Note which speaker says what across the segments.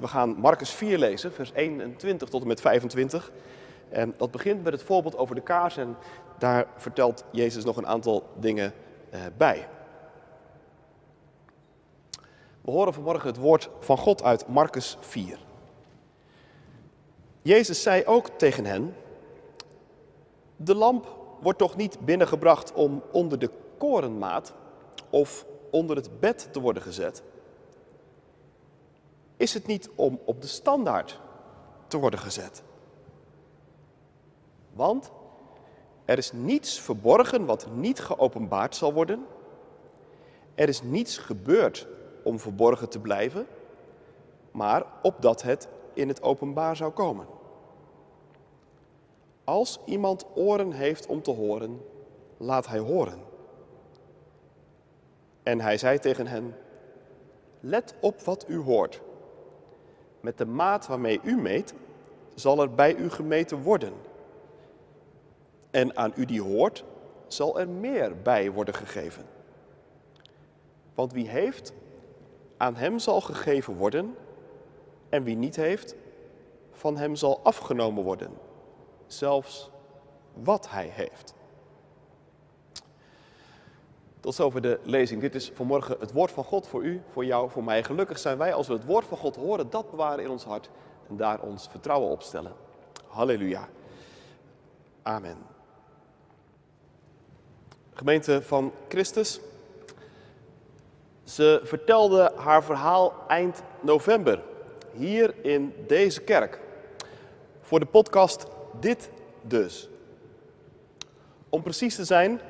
Speaker 1: We gaan Marcus 4 lezen, vers 21 tot en met 25. En dat begint met het voorbeeld over de kaars en daar vertelt Jezus nog een aantal dingen eh, bij. We horen vanmorgen het woord van God uit Marcus 4. Jezus zei ook tegen hen: De lamp wordt toch niet binnengebracht om onder de korenmaat of onder het bed te worden gezet? Is het niet om op de standaard te worden gezet? Want er is niets verborgen wat niet geopenbaard zal worden. Er is niets gebeurd om verborgen te blijven, maar opdat het in het openbaar zou komen. Als iemand oren heeft om te horen, laat hij horen. En hij zei tegen hen: Let op wat u hoort. Met de maat waarmee u meet, zal er bij u gemeten worden. En aan u die hoort, zal er meer bij worden gegeven. Want wie heeft, aan hem zal gegeven worden, en wie niet heeft, van hem zal afgenomen worden, zelfs wat hij heeft. Tot zover de lezing. Dit is vanmorgen het woord van God voor u, voor jou, voor mij. Gelukkig zijn wij als we het woord van God horen, dat bewaren in ons hart en daar ons vertrouwen op stellen. Halleluja. Amen. Gemeente van Christus. Ze vertelde haar verhaal eind november, hier in deze kerk. Voor de podcast Dit dus. Om precies te zijn,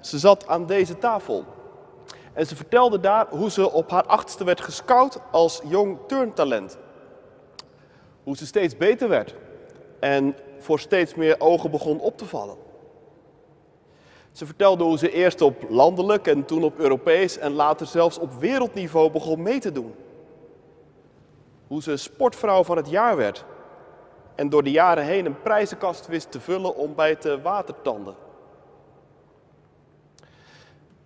Speaker 1: ze zat aan deze tafel. En ze vertelde daar hoe ze op haar achtste werd gescout als jong turntalent. Hoe ze steeds beter werd en voor steeds meer ogen begon op te vallen. Ze vertelde hoe ze eerst op landelijk en toen op Europees en later zelfs op wereldniveau begon mee te doen. Hoe ze sportvrouw van het jaar werd en door de jaren heen een prijzenkast wist te vullen om bij te watertanden.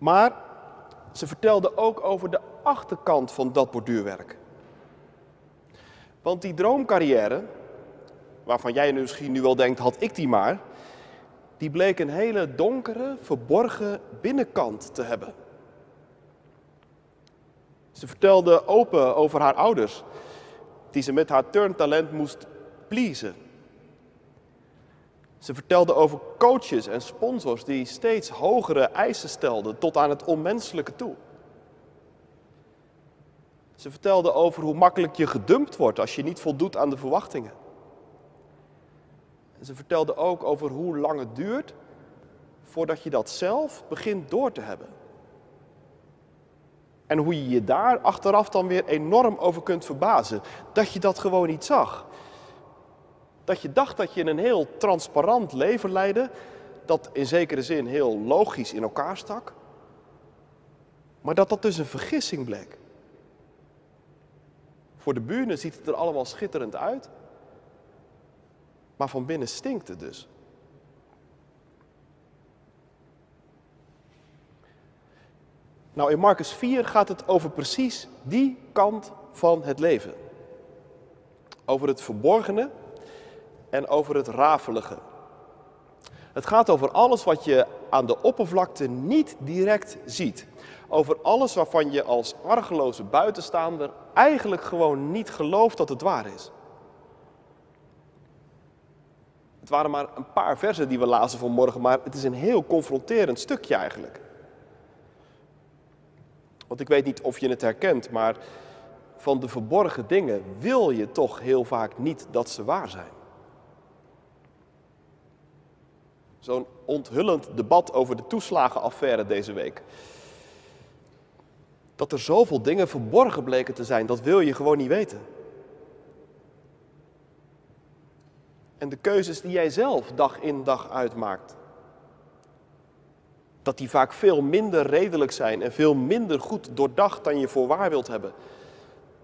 Speaker 1: Maar ze vertelde ook over de achterkant van dat borduurwerk. Want die droomcarrière, waarvan jij misschien nu wel denkt, had ik die maar, die bleek een hele donkere, verborgen binnenkant te hebben. Ze vertelde open over haar ouders, die ze met haar turntalent moest pleasen. Ze vertelde over coaches en sponsors die steeds hogere eisen stelden tot aan het onmenselijke toe. Ze vertelde over hoe makkelijk je gedumpt wordt als je niet voldoet aan de verwachtingen. En ze vertelde ook over hoe lang het duurt voordat je dat zelf begint door te hebben. En hoe je je daar achteraf dan weer enorm over kunt verbazen. Dat je dat gewoon niet zag. Dat je dacht dat je een heel transparant leven leidde, dat in zekere zin heel logisch in elkaar stak, maar dat dat dus een vergissing bleek. Voor de buren ziet het er allemaal schitterend uit, maar van binnen stinkt het dus. Nou, in Marcus 4 gaat het over precies die kant van het leven. Over het verborgene en over het rafelige. Het gaat over alles wat je aan de oppervlakte niet direct ziet. Over alles waarvan je als argeloze buitenstaander eigenlijk gewoon niet gelooft dat het waar is. Het waren maar een paar versen die we lazen vanmorgen, maar het is een heel confronterend stukje eigenlijk. Want ik weet niet of je het herkent, maar van de verborgen dingen wil je toch heel vaak niet dat ze waar zijn. Zo'n onthullend debat over de toeslagenaffaire deze week. Dat er zoveel dingen verborgen bleken te zijn, dat wil je gewoon niet weten. En de keuzes die jij zelf dag in dag uit maakt, dat die vaak veel minder redelijk zijn en veel minder goed doordacht dan je voor waar wilt hebben,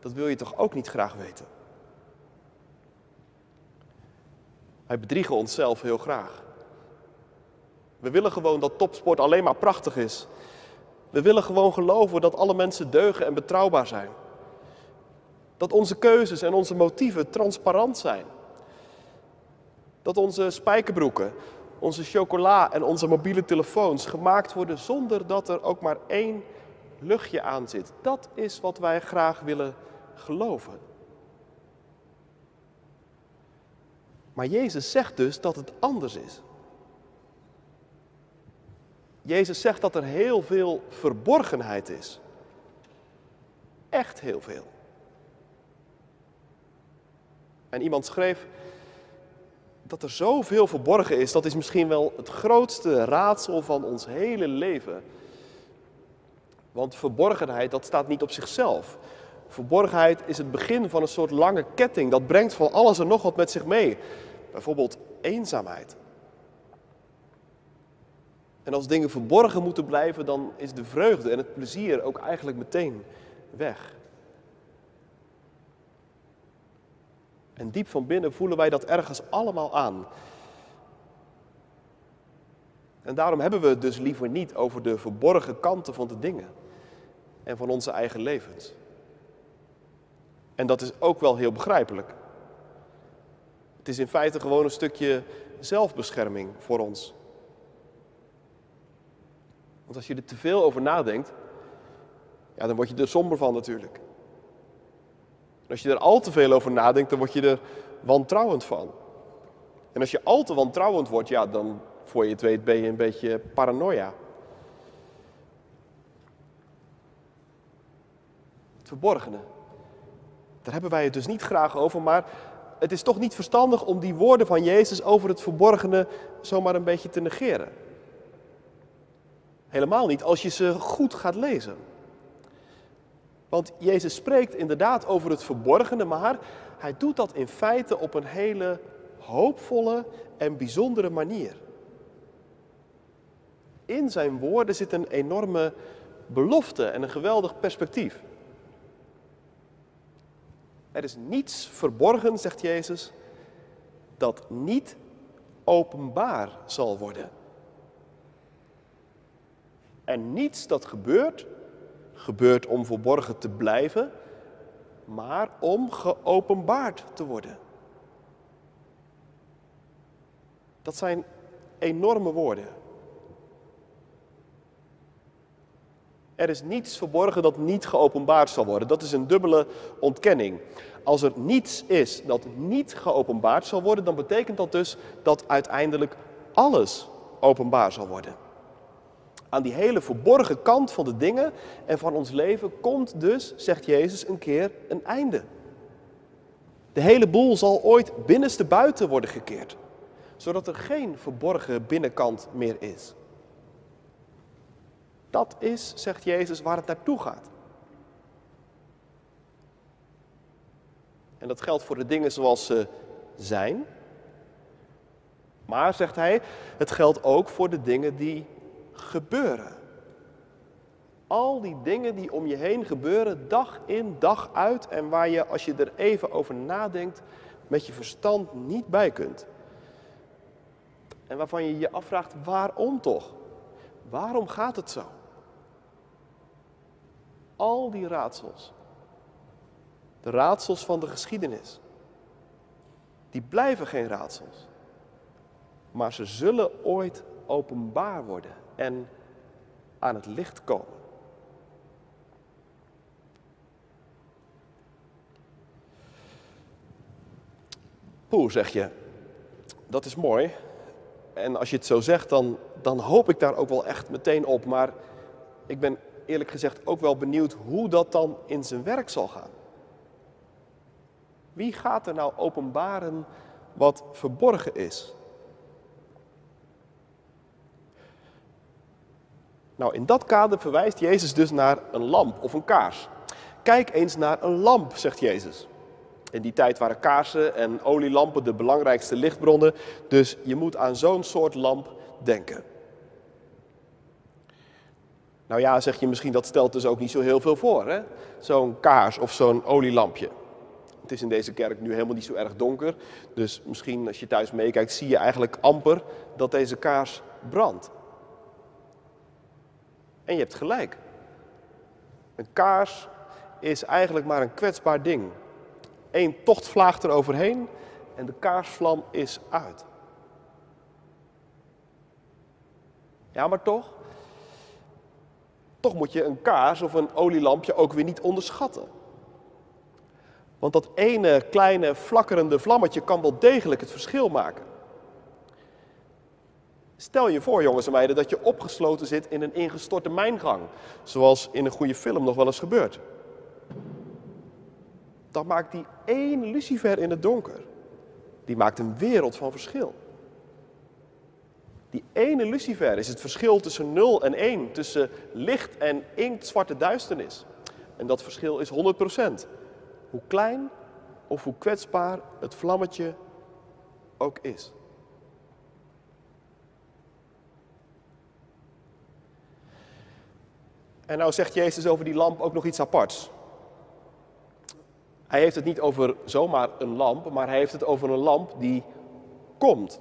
Speaker 1: dat wil je toch ook niet graag weten. Wij bedriegen onszelf heel graag. We willen gewoon dat topsport alleen maar prachtig is. We willen gewoon geloven dat alle mensen deugen en betrouwbaar zijn. Dat onze keuzes en onze motieven transparant zijn. Dat onze spijkerbroeken, onze chocola en onze mobiele telefoons gemaakt worden zonder dat er ook maar één luchtje aan zit. Dat is wat wij graag willen geloven. Maar Jezus zegt dus dat het anders is. Jezus zegt dat er heel veel verborgenheid is. Echt heel veel. En iemand schreef dat er zoveel verborgen is, dat is misschien wel het grootste raadsel van ons hele leven. Want verborgenheid, dat staat niet op zichzelf. Verborgenheid is het begin van een soort lange ketting. Dat brengt van alles en nog wat met zich mee. Bijvoorbeeld eenzaamheid. En als dingen verborgen moeten blijven, dan is de vreugde en het plezier ook eigenlijk meteen weg. En diep van binnen voelen wij dat ergens allemaal aan. En daarom hebben we het dus liever niet over de verborgen kanten van de dingen en van onze eigen levens. En dat is ook wel heel begrijpelijk. Het is in feite gewoon een stukje zelfbescherming voor ons. Want als je er te veel over nadenkt, ja, dan word je er somber van natuurlijk. En als je er al te veel over nadenkt, dan word je er wantrouwend van. En als je al te wantrouwend wordt, ja, dan voor je het weet ben je een beetje paranoia. Het verborgene. Daar hebben wij het dus niet graag over, maar het is toch niet verstandig om die woorden van Jezus over het verborgene zomaar een beetje te negeren. Helemaal niet als je ze goed gaat lezen. Want Jezus spreekt inderdaad over het verborgene, maar hij doet dat in feite op een hele hoopvolle en bijzondere manier. In zijn woorden zit een enorme belofte en een geweldig perspectief. Er is niets verborgen, zegt Jezus, dat niet openbaar zal worden. En niets dat gebeurt, gebeurt om verborgen te blijven, maar om geopenbaard te worden. Dat zijn enorme woorden. Er is niets verborgen dat niet geopenbaard zal worden. Dat is een dubbele ontkenning. Als er niets is dat niet geopenbaard zal worden, dan betekent dat dus dat uiteindelijk alles openbaar zal worden. Aan die hele verborgen kant van de dingen en van ons leven komt dus, zegt Jezus, een keer een einde. De hele boel zal ooit binnenste buiten worden gekeerd, zodat er geen verborgen binnenkant meer is. Dat is, zegt Jezus, waar het naartoe gaat. En dat geldt voor de dingen zoals ze zijn. Maar, zegt hij, het geldt ook voor de dingen die gebeuren. Al die dingen die om je heen gebeuren, dag in, dag uit, en waar je, als je er even over nadenkt, met je verstand niet bij kunt. En waarvan je je afvraagt, waarom toch? Waarom gaat het zo? Al die raadsels, de raadsels van de geschiedenis, die blijven geen raadsels. Maar ze zullen ooit openbaar worden en aan het licht komen. Poeh, zeg je. Dat is mooi. En als je het zo zegt, dan, dan hoop ik daar ook wel echt meteen op. Maar ik ben eerlijk gezegd ook wel benieuwd hoe dat dan in zijn werk zal gaan. Wie gaat er nou openbaren wat verborgen is? Nou, in dat kader verwijst Jezus dus naar een lamp of een kaars. Kijk eens naar een lamp, zegt Jezus. In die tijd waren kaarsen en olielampen de belangrijkste lichtbronnen, dus je moet aan zo'n soort lamp denken. Nou ja, zeg je misschien, dat stelt dus ook niet zo heel veel voor, hè? Zo'n kaars of zo'n olielampje. Het is in deze kerk nu helemaal niet zo erg donker, dus misschien als je thuis meekijkt, zie je eigenlijk amper dat deze kaars brandt. En je hebt gelijk. Een kaars is eigenlijk maar een kwetsbaar ding. Eén tochtvlaag eroverheen en de kaarsvlam is uit. Ja, maar toch, toch moet je een kaars of een olielampje ook weer niet onderschatten. Want dat ene kleine flakkerende vlammetje kan wel degelijk het verschil maken. Stel je voor, jongens en meiden, dat je opgesloten zit in een ingestorte mijngang, zoals in een goede film nog wel eens gebeurt. Dan maakt die één lucifer in het donker, die maakt een wereld van verschil. Die ene lucifer is het verschil tussen 0 en 1, tussen licht en inktzwarte duisternis. En dat verschil is 100%. Hoe klein of hoe kwetsbaar het vlammetje ook is. En nou zegt Jezus over die lamp ook nog iets aparts. Hij heeft het niet over zomaar een lamp, maar hij heeft het over een lamp die komt.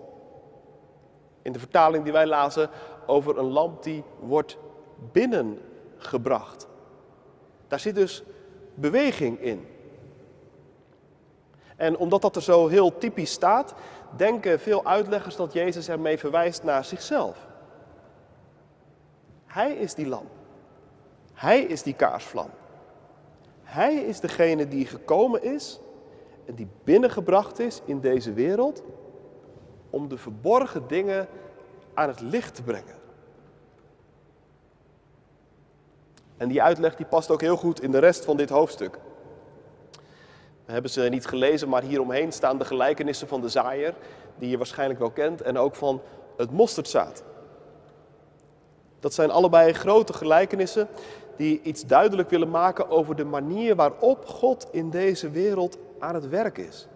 Speaker 1: In de vertaling die wij lazen over een lamp die wordt binnengebracht. Daar zit dus beweging in. En omdat dat er zo heel typisch staat, denken veel uitleggers dat Jezus ermee verwijst naar zichzelf. Hij is die lamp. Hij is die kaarsvlam. Hij is degene die gekomen is en die binnengebracht is in deze wereld om de verborgen dingen aan het licht te brengen. En die uitleg die past ook heel goed in de rest van dit hoofdstuk. We hebben ze niet gelezen, maar hieromheen staan de gelijkenissen van de zaaier, die je waarschijnlijk wel kent, en ook van het mosterdzaad. Dat zijn allebei grote gelijkenissen die iets duidelijk willen maken over de manier waarop God in deze wereld aan het werk is.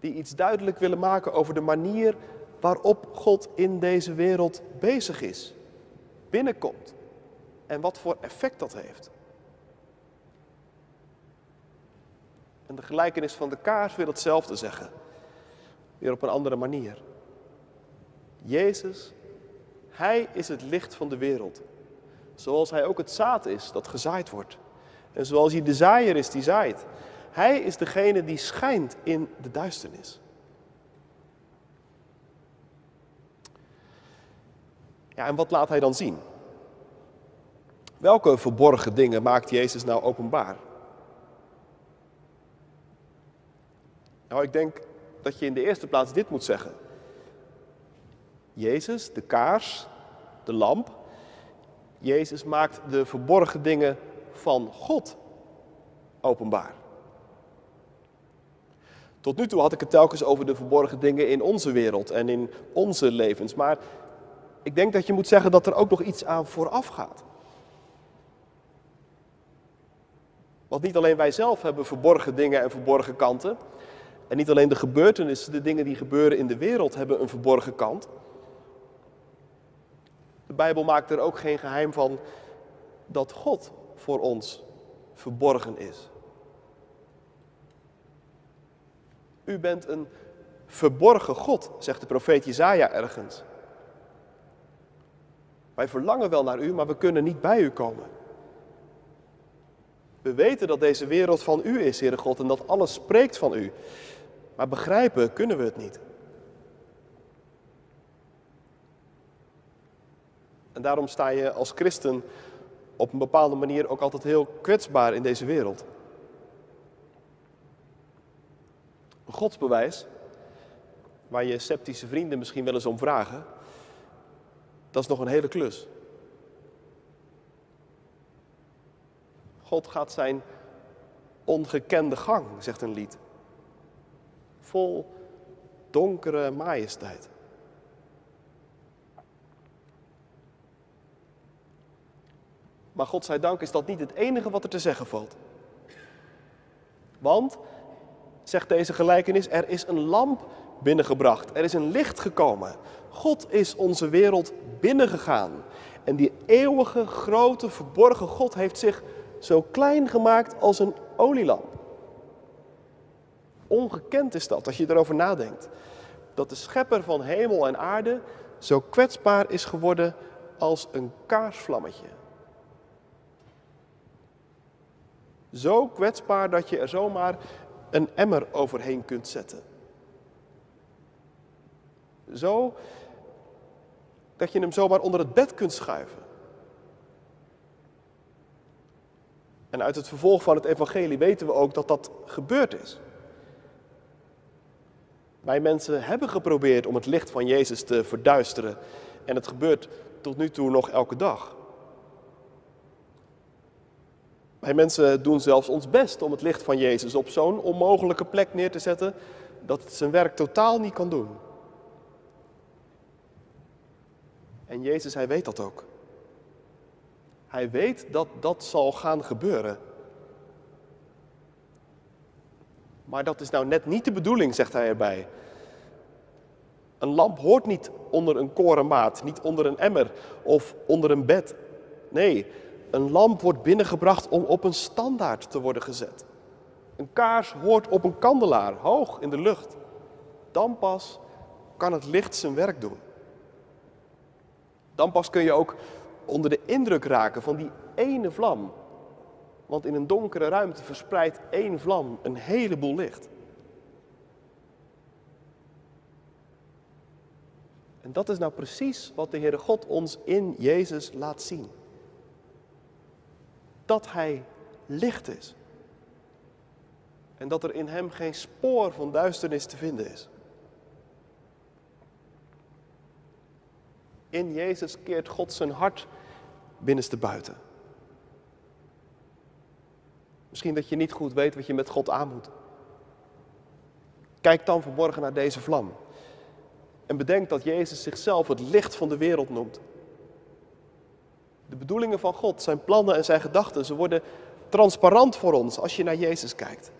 Speaker 1: Die iets duidelijk willen maken over de manier waarop God in deze wereld bezig is, binnenkomt en wat voor effect dat heeft. En de gelijkenis van de kaars wil hetzelfde zeggen, weer op een andere manier. Jezus, Hij is het licht van de wereld. Zoals hij ook het zaad is dat gezaaid wordt. En zoals hij de zaaier is die zaait. Hij is degene die schijnt in de duisternis. Ja, en wat laat hij dan zien? Welke verborgen dingen maakt Jezus nou openbaar? Nou, ik denk dat je in de eerste plaats dit moet zeggen. Jezus, de kaars, de lamp, Jezus maakt de verborgen dingen van God openbaar. Tot nu toe had ik het telkens over de verborgen dingen in onze wereld en in onze levens. Maar ik denk dat je moet zeggen dat er ook nog iets aan vooraf gaat. Want niet alleen wij zelf hebben verborgen dingen en verborgen kanten. En niet alleen de gebeurtenissen, de dingen die gebeuren in de wereld hebben een verborgen kant. De Bijbel maakt er ook geen geheim van dat God voor ons verborgen is. U bent een verborgen God, zegt de profeet Jezaja ergens. Wij verlangen wel naar u, maar we kunnen niet bij u komen. We weten dat deze wereld van u is, Heere God, en dat alles spreekt van u. Maar begrijpen kunnen we het niet. En daarom sta je als christen op een bepaalde manier ook altijd heel kwetsbaar in deze wereld. Een godsbewijs, waar je sceptische vrienden misschien wel eens om vragen, dat is nog een hele klus. God gaat zijn ongekende gang, zegt een lied. Vol donkere majesteit. Maar God zij dank is dat niet het enige wat er te zeggen valt. Want, zegt deze gelijkenis, er is een lamp binnengebracht. Er is een licht gekomen. God is onze wereld binnengegaan. En die eeuwige, grote, verborgen God heeft zich zo klein gemaakt als een olielamp. Ongekend is dat als je erover nadenkt. Dat de schepper van hemel en aarde zo kwetsbaar is geworden als een kaarsvlammetje. Zo kwetsbaar dat je er zomaar een emmer overheen kunt zetten. Zo dat je hem zomaar onder het bed kunt schuiven. En uit het vervolg van het evangelie weten we ook dat dat gebeurd is. Wij mensen hebben geprobeerd om het licht van Jezus te verduisteren. En het gebeurt tot nu toe nog elke dag. Wij mensen doen zelfs ons best om het licht van Jezus op zo'n onmogelijke plek neer te zetten dat het zijn werk totaal niet kan doen. En Jezus, hij weet dat ook. Hij weet dat dat zal gaan gebeuren. Maar dat is nou net niet de bedoeling, zegt hij erbij. Een lamp hoort niet onder een korenmaat, niet onder een emmer of onder een bed. Nee, een lamp wordt binnengebracht om op een standaard te worden gezet. Een kaars hoort op een kandelaar, hoog in de lucht. Dan pas kan het licht zijn werk doen. Dan pas kun je ook onder de indruk raken van die ene vlam. Want in een donkere ruimte verspreidt één vlam een heleboel licht. En dat is nou precies wat de Heere God ons in Jezus laat zien. Dat Hij licht is. En dat er in Hem geen spoor van duisternis te vinden is. In Jezus keert God zijn hart binnenste buiten. Misschien dat je niet goed weet wat je met God aan moet. Kijk dan vanmorgen naar deze vlam. En bedenk dat Jezus zichzelf het licht van de wereld noemt. De bedoelingen van God, zijn plannen en zijn gedachten, ze worden transparant voor ons als je naar Jezus kijkt.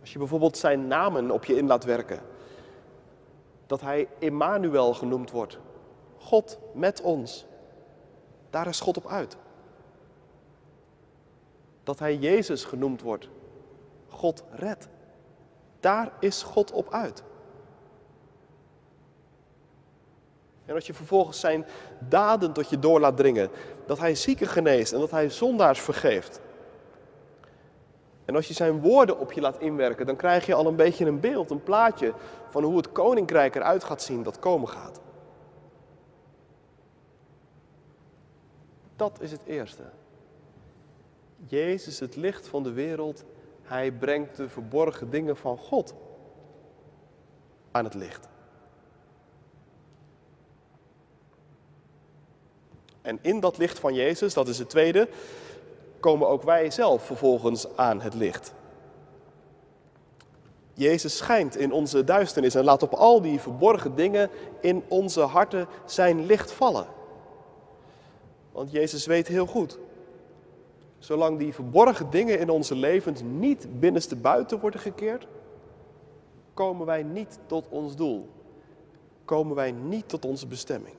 Speaker 1: Als je bijvoorbeeld zijn namen op je in laat werken. Dat hij Emmanuel genoemd wordt. God met ons. Daar is God op uit. Dat hij Jezus genoemd wordt. God redt. Daar is God op uit. En als je vervolgens zijn daden tot je door laat dringen, dat hij zieken geneest en dat hij zondaars vergeeft. En als je zijn woorden op je laat inwerken, dan krijg je al een beetje een beeld, een plaatje van hoe het koninkrijk eruit gaat zien dat komen gaat. Dat is het eerste. Jezus, het licht van de wereld, hij brengt de verborgen dingen van God aan het licht. En in dat licht van Jezus, dat is het tweede, komen ook wij zelf vervolgens aan het licht. Jezus schijnt in onze duisternis en laat op al die verborgen dingen in onze harten zijn licht vallen. Want Jezus weet heel goed, zolang die verborgen dingen in onze levens niet binnenste buiten worden gekeerd, komen wij niet tot ons doel. Komen wij niet tot onze bestemming.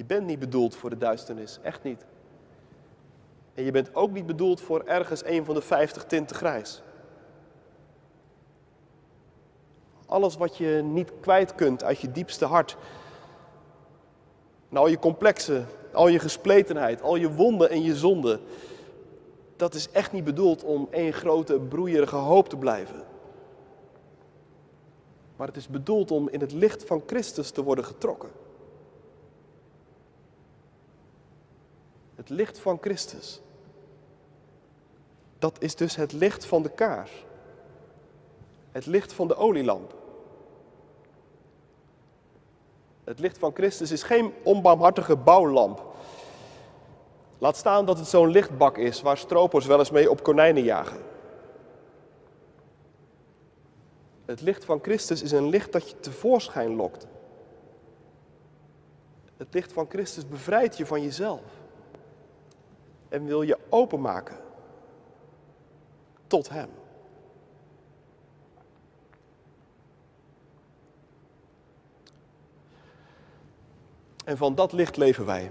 Speaker 1: Je bent niet bedoeld voor de duisternis, echt niet. En je bent ook niet bedoeld voor ergens een van de vijftig tinten grijs. Alles wat je niet kwijt kunt uit je diepste hart. En al je complexen, al je gespletenheid, al je wonden en je zonden. Dat is echt niet bedoeld om één grote broeierige hoop te blijven. Maar het is bedoeld om in het licht van Christus te worden getrokken. Het licht van Christus. Dat is dus het licht van de kaars. Het licht van de olielamp. Het licht van Christus is geen onbarmhartige bouwlamp. Laat staan dat het zo'n lichtbak is waar stropers wel eens mee op konijnen jagen. Het licht van Christus is een licht dat je tevoorschijn lokt. Het licht van Christus bevrijdt je van jezelf en wil je openmaken tot Hem. En van dat licht leven wij.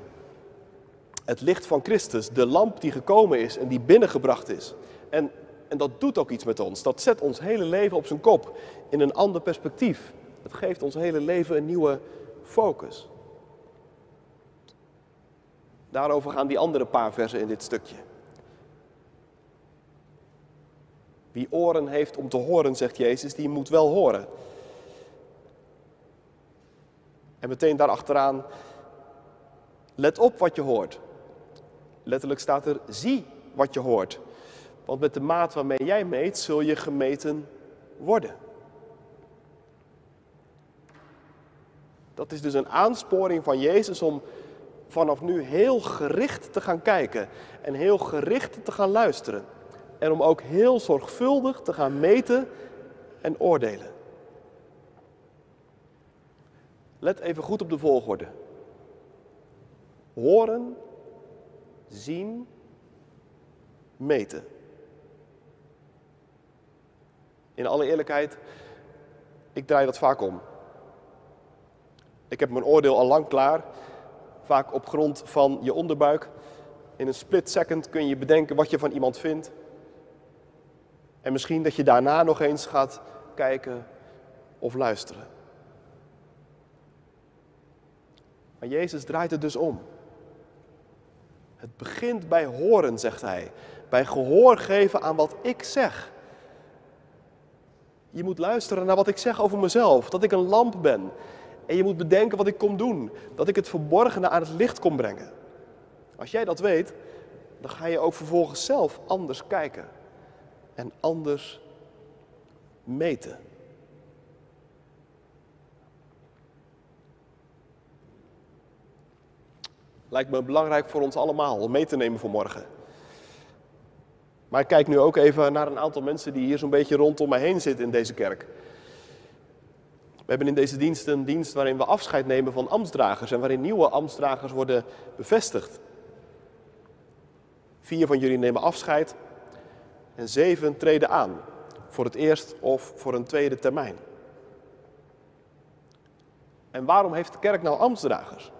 Speaker 1: Het licht van Christus, de lamp die gekomen is en die binnengebracht is. En, en dat doet ook iets met ons. Dat zet ons hele leven op zijn kop in een ander perspectief. Het geeft ons hele leven een nieuwe focus. Daarover gaan die andere paar versen in dit stukje. Wie oren heeft om te horen, zegt Jezus, die moet wel horen. En meteen daarachteraan, let op wat je hoort. Letterlijk staat er, zie wat je hoort. Want met de maat waarmee jij meet, zul je gemeten worden. Dat is dus een aansporing van Jezus om vanaf nu heel gericht te gaan kijken en heel gericht te gaan luisteren. En om ook heel zorgvuldig te gaan meten en oordelen. Let even goed op de volgorde. Horen, zien, meten. In alle eerlijkheid, ik draai dat vaak om. Ik heb mijn oordeel al lang klaar, vaak op grond van je onderbuik. In een split second kun je bedenken wat je van iemand vindt. En misschien dat je daarna nog eens gaat kijken of luisteren. Maar Jezus draait het dus om. Het begint bij horen, zegt hij. Bij gehoor geven aan wat ik zeg. Je moet luisteren naar wat ik zeg over mezelf. Dat ik een lamp ben. En je moet bedenken wat ik kom doen. Dat ik het verborgene aan het licht kom brengen. Als jij dat weet, dan ga je ook vervolgens zelf anders kijken. En anders meten. Lijkt me belangrijk voor ons allemaal om mee te nemen voor morgen. Maar ik kijk nu ook even naar een aantal mensen die hier zo'n beetje rondom mij heen zitten in deze kerk. We hebben in deze dienst een dienst waarin we afscheid nemen van ambtsdragers en waarin nieuwe ambtsdragers worden bevestigd. Vier van jullie nemen afscheid en zeven treden aan voor het eerst of voor een tweede termijn. En waarom heeft de kerk nou ambtsdragers?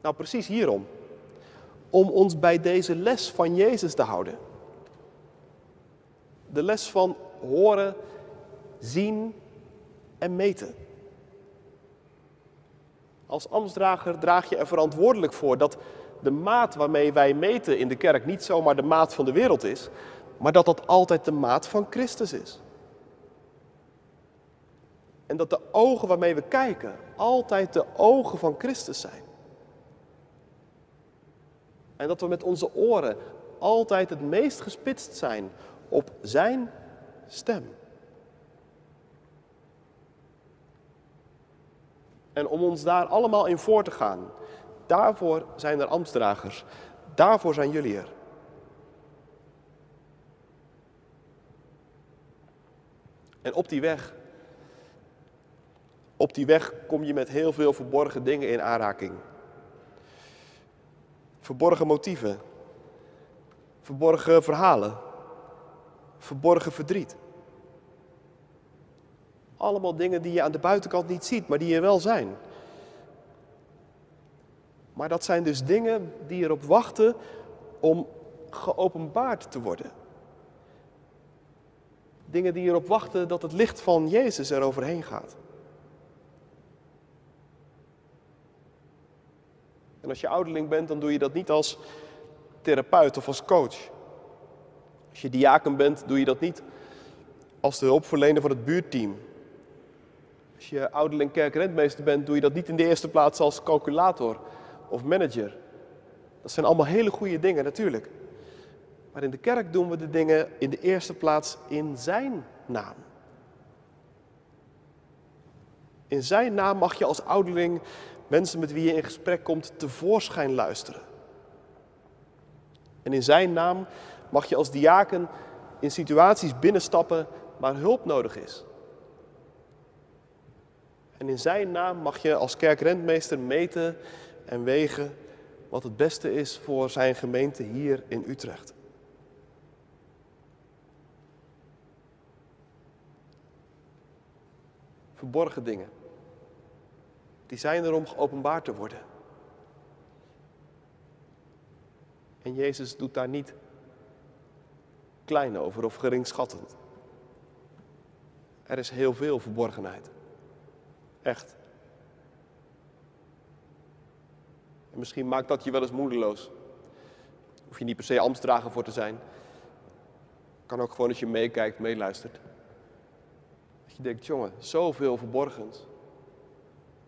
Speaker 1: Nou, precies hierom. Om ons bij deze les van Jezus te houden. De les van horen, zien en meten. Als ambtsdrager draag je er verantwoordelijk voor dat de maat waarmee wij meten in de kerk niet zomaar de maat van de wereld is, maar dat dat altijd de maat van Christus is. En dat de ogen waarmee we kijken altijd de ogen van Christus zijn. En dat we met onze oren altijd het meest gespitst zijn op Zijn stem. En om ons daar allemaal in voor te gaan, daarvoor zijn er ambtsdragers, daarvoor zijn jullie er. En op die weg, op die weg kom je met heel veel verborgen dingen in aanraking. Verborgen motieven, verborgen verhalen, verborgen verdriet. Allemaal dingen die je aan de buitenkant niet ziet, maar die er wel zijn. Maar dat zijn dus dingen die erop wachten om geopenbaard te worden. Dingen die erop wachten dat het licht van Jezus er overheen gaat. En als je ouderling bent, dan doe je dat niet als therapeut of als coach. Als je diaken bent, doe je dat niet als de hulpverlener voor het buurteam. Als je ouderling kerkrentmeester bent, doe je dat niet in de eerste plaats als calculator of manager. Dat zijn allemaal hele goede dingen natuurlijk. Maar in de kerk doen we de dingen in de eerste plaats in Zijn naam. In Zijn naam mag je als ouderling mensen met wie je in gesprek komt tevoorschijn luisteren. En in Zijn naam mag je als diaken in situaties binnenstappen waar hulp nodig is. En in Zijn naam mag je als kerkrentmeester meten en wegen wat het beste is voor Zijn gemeente hier in Utrecht. Verborgen dingen. Die zijn er om geopenbaard te worden. En Jezus doet daar niet klein over of geringschattend. Er is heel veel verborgenheid. Echt. En misschien maakt dat je wel eens moedeloos. Hoef je niet per se ambtsdrager voor te zijn. Kan ook gewoon als je meekijkt, meeluistert. Dat je denkt, jongen, zoveel verborgens.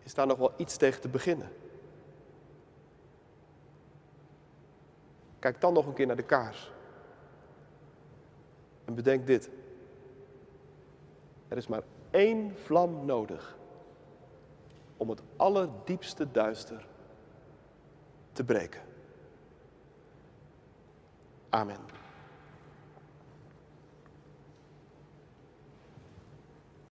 Speaker 1: Is daar nog wel iets tegen te beginnen? Kijk dan nog een keer naar de kaars. En bedenk dit. Er is maar één vlam nodig om het allerdiepste duister te breken. Amen.